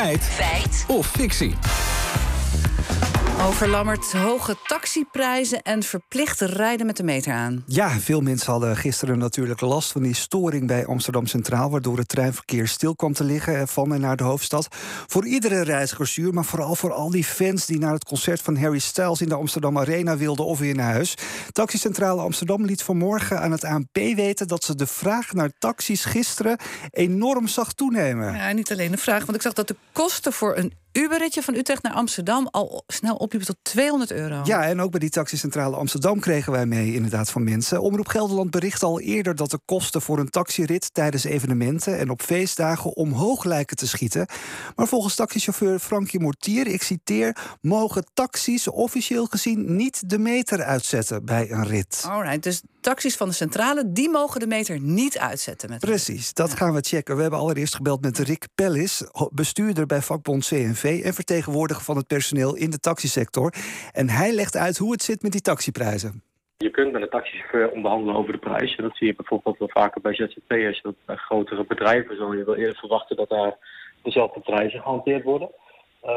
Feit. Feit. Of fictie. Over Lammert, hoge taxiprijzen en verplicht rijden met de meter aan. Ja, veel mensen hadden gisteren natuurlijk last van die storing bij Amsterdam Centraal, waardoor het treinverkeer stil kwam te liggen van en naar de hoofdstad. Voor iedere reiziger maar vooral voor al die fans die naar het concert van Harry Styles in de Amsterdam Arena wilden of weer naar huis. Taxicentrale Amsterdam liet vanmorgen aan het ANP weten dat ze de vraag naar taxis gisteren enorm zag toenemen. Ja, niet alleen de vraag, want ik zag dat de kosten voor een Uberritje van Utrecht naar Amsterdam al snel opliep tot 200 euro. Ja, en ook bij die taxicentrale Amsterdam kregen wij mee inderdaad van mensen. Omroep Gelderland bericht al eerder dat de kosten voor een taxirit tijdens evenementen en op feestdagen omhoog lijken te schieten. Maar volgens taxichauffeur Frankie Mortier, ik citeer, mogen taxis officieel gezien niet de meter uitzetten bij een rit. Alright, dus taxis van de centrale, die mogen de meter niet uitzetten. Met Precies, dat gaan we checken. We hebben allereerst gebeld met Rick Pellis, bestuurder bij vakbond CNV en vertegenwoordiger van het personeel in de taxisector. En hij legt uit hoe het zit met die taxiprijzen. Je kunt met een taxichauffeur onderhandelen over de prijs. En dat zie je bijvoorbeeld wel vaker bij ZZP'ers. Dat bij grotere bedrijven zal je wel eerder verwachten dat daar dezelfde prijzen gehanteerd worden. Uh,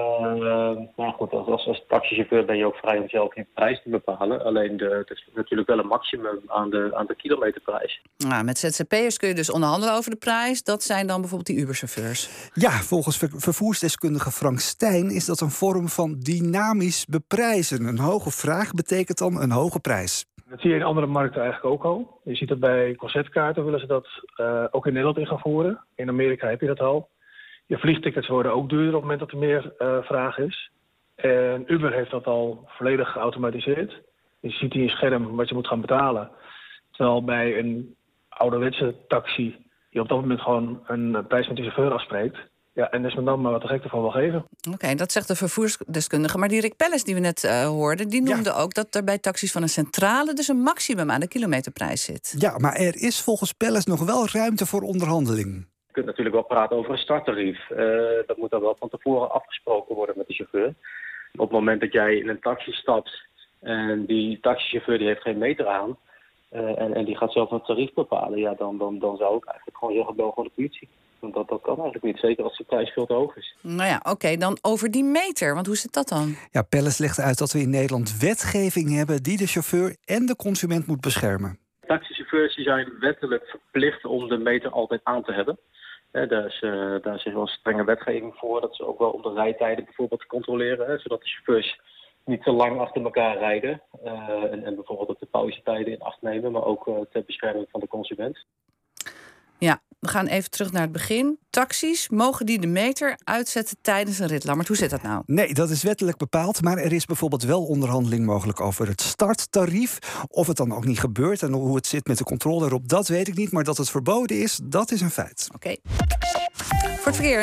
nou goed, als, als, taxichauffeur ben je ook vrij om zelf je prijs te bepalen. Alleen de, het is natuurlijk wel een maximum aan de, aan de kilometerprijs. Nou, met ZZP'ers kun je dus onderhandelen over de prijs. Dat zijn dan bijvoorbeeld die Uber-chauffeurs. Ja, volgens vervoersdeskundige Frank Stijn is dat een vorm van dynamisch beprijzen. Een hoge vraag betekent dan een hoge prijs. Dat zie je in andere markten eigenlijk ook al. Je ziet dat bij concertkaarten willen ze dat uh, ook in Nederland in gaan voeren. In Amerika heb je dat al. Je vliegtickets worden ook duurder op het moment dat er meer uh, vraag is. En Uber heeft dat al volledig geautomatiseerd. Je ziet hier een scherm wat je moet gaan betalen. Terwijl bij een ouderwetse taxi je op dat moment gewoon een prijs met de chauffeur afspreekt. Ja, en is men dan maar wat de gek ervan wil geven. Oké, dat zegt de vervoersdeskundige. Maar die Rick Pelles die we net uh, hoorden, die noemde ja. ook dat er bij taxis van een centrale dus een maximum aan de kilometerprijs zit. Ja, maar er is volgens Pelles nog wel ruimte voor onderhandeling. Je kunt natuurlijk wel praten over een starttarief. Uh, dat moet dan wel van tevoren afgesproken worden met de chauffeur. Op het moment dat jij in een taxi stapt en die taxichauffeur die heeft geen meter aan... Uh, en, en die gaat zelf een tarief bepalen, ja, dan, dan, dan zou ik eigenlijk gewoon zeggen, bel gewoon de politie. Want dat, dat kan eigenlijk niet, zeker als de prijs veel te hoog is. Nou ja, oké, okay, dan over die meter, want hoe zit dat dan? Ja, Pelles legt uit dat we in Nederland wetgeving hebben... die de chauffeur en de consument moet beschermen. Taxichauffeurs die zijn wettelijk verplicht om de meter altijd aan te hebben. Daar, is, uh, daar wel strenge wetgeving voor. Dat ze ook wel om de rijtijden bijvoorbeeld controleren. Hè, zodat de chauffeurs niet te lang achter elkaar rijden. Uh, en, en, bijvoorbeeld ook de pauzetijden in acht nemen. Maar ook uh, ter bescherming van de consument. We gaan even terug naar het begin. Taxis, mogen die de meter uitzetten tijdens een rit? Lammert, hoe zit dat nou? Nee, dat is wettelijk bepaald. Maar er is bijvoorbeeld wel onderhandeling mogelijk over het starttarief. Of het dan ook niet gebeurt en hoe het zit met de controle erop, dat weet ik niet. Maar dat het verboden is, dat is een feit. Oké. Okay. Voor het verkeer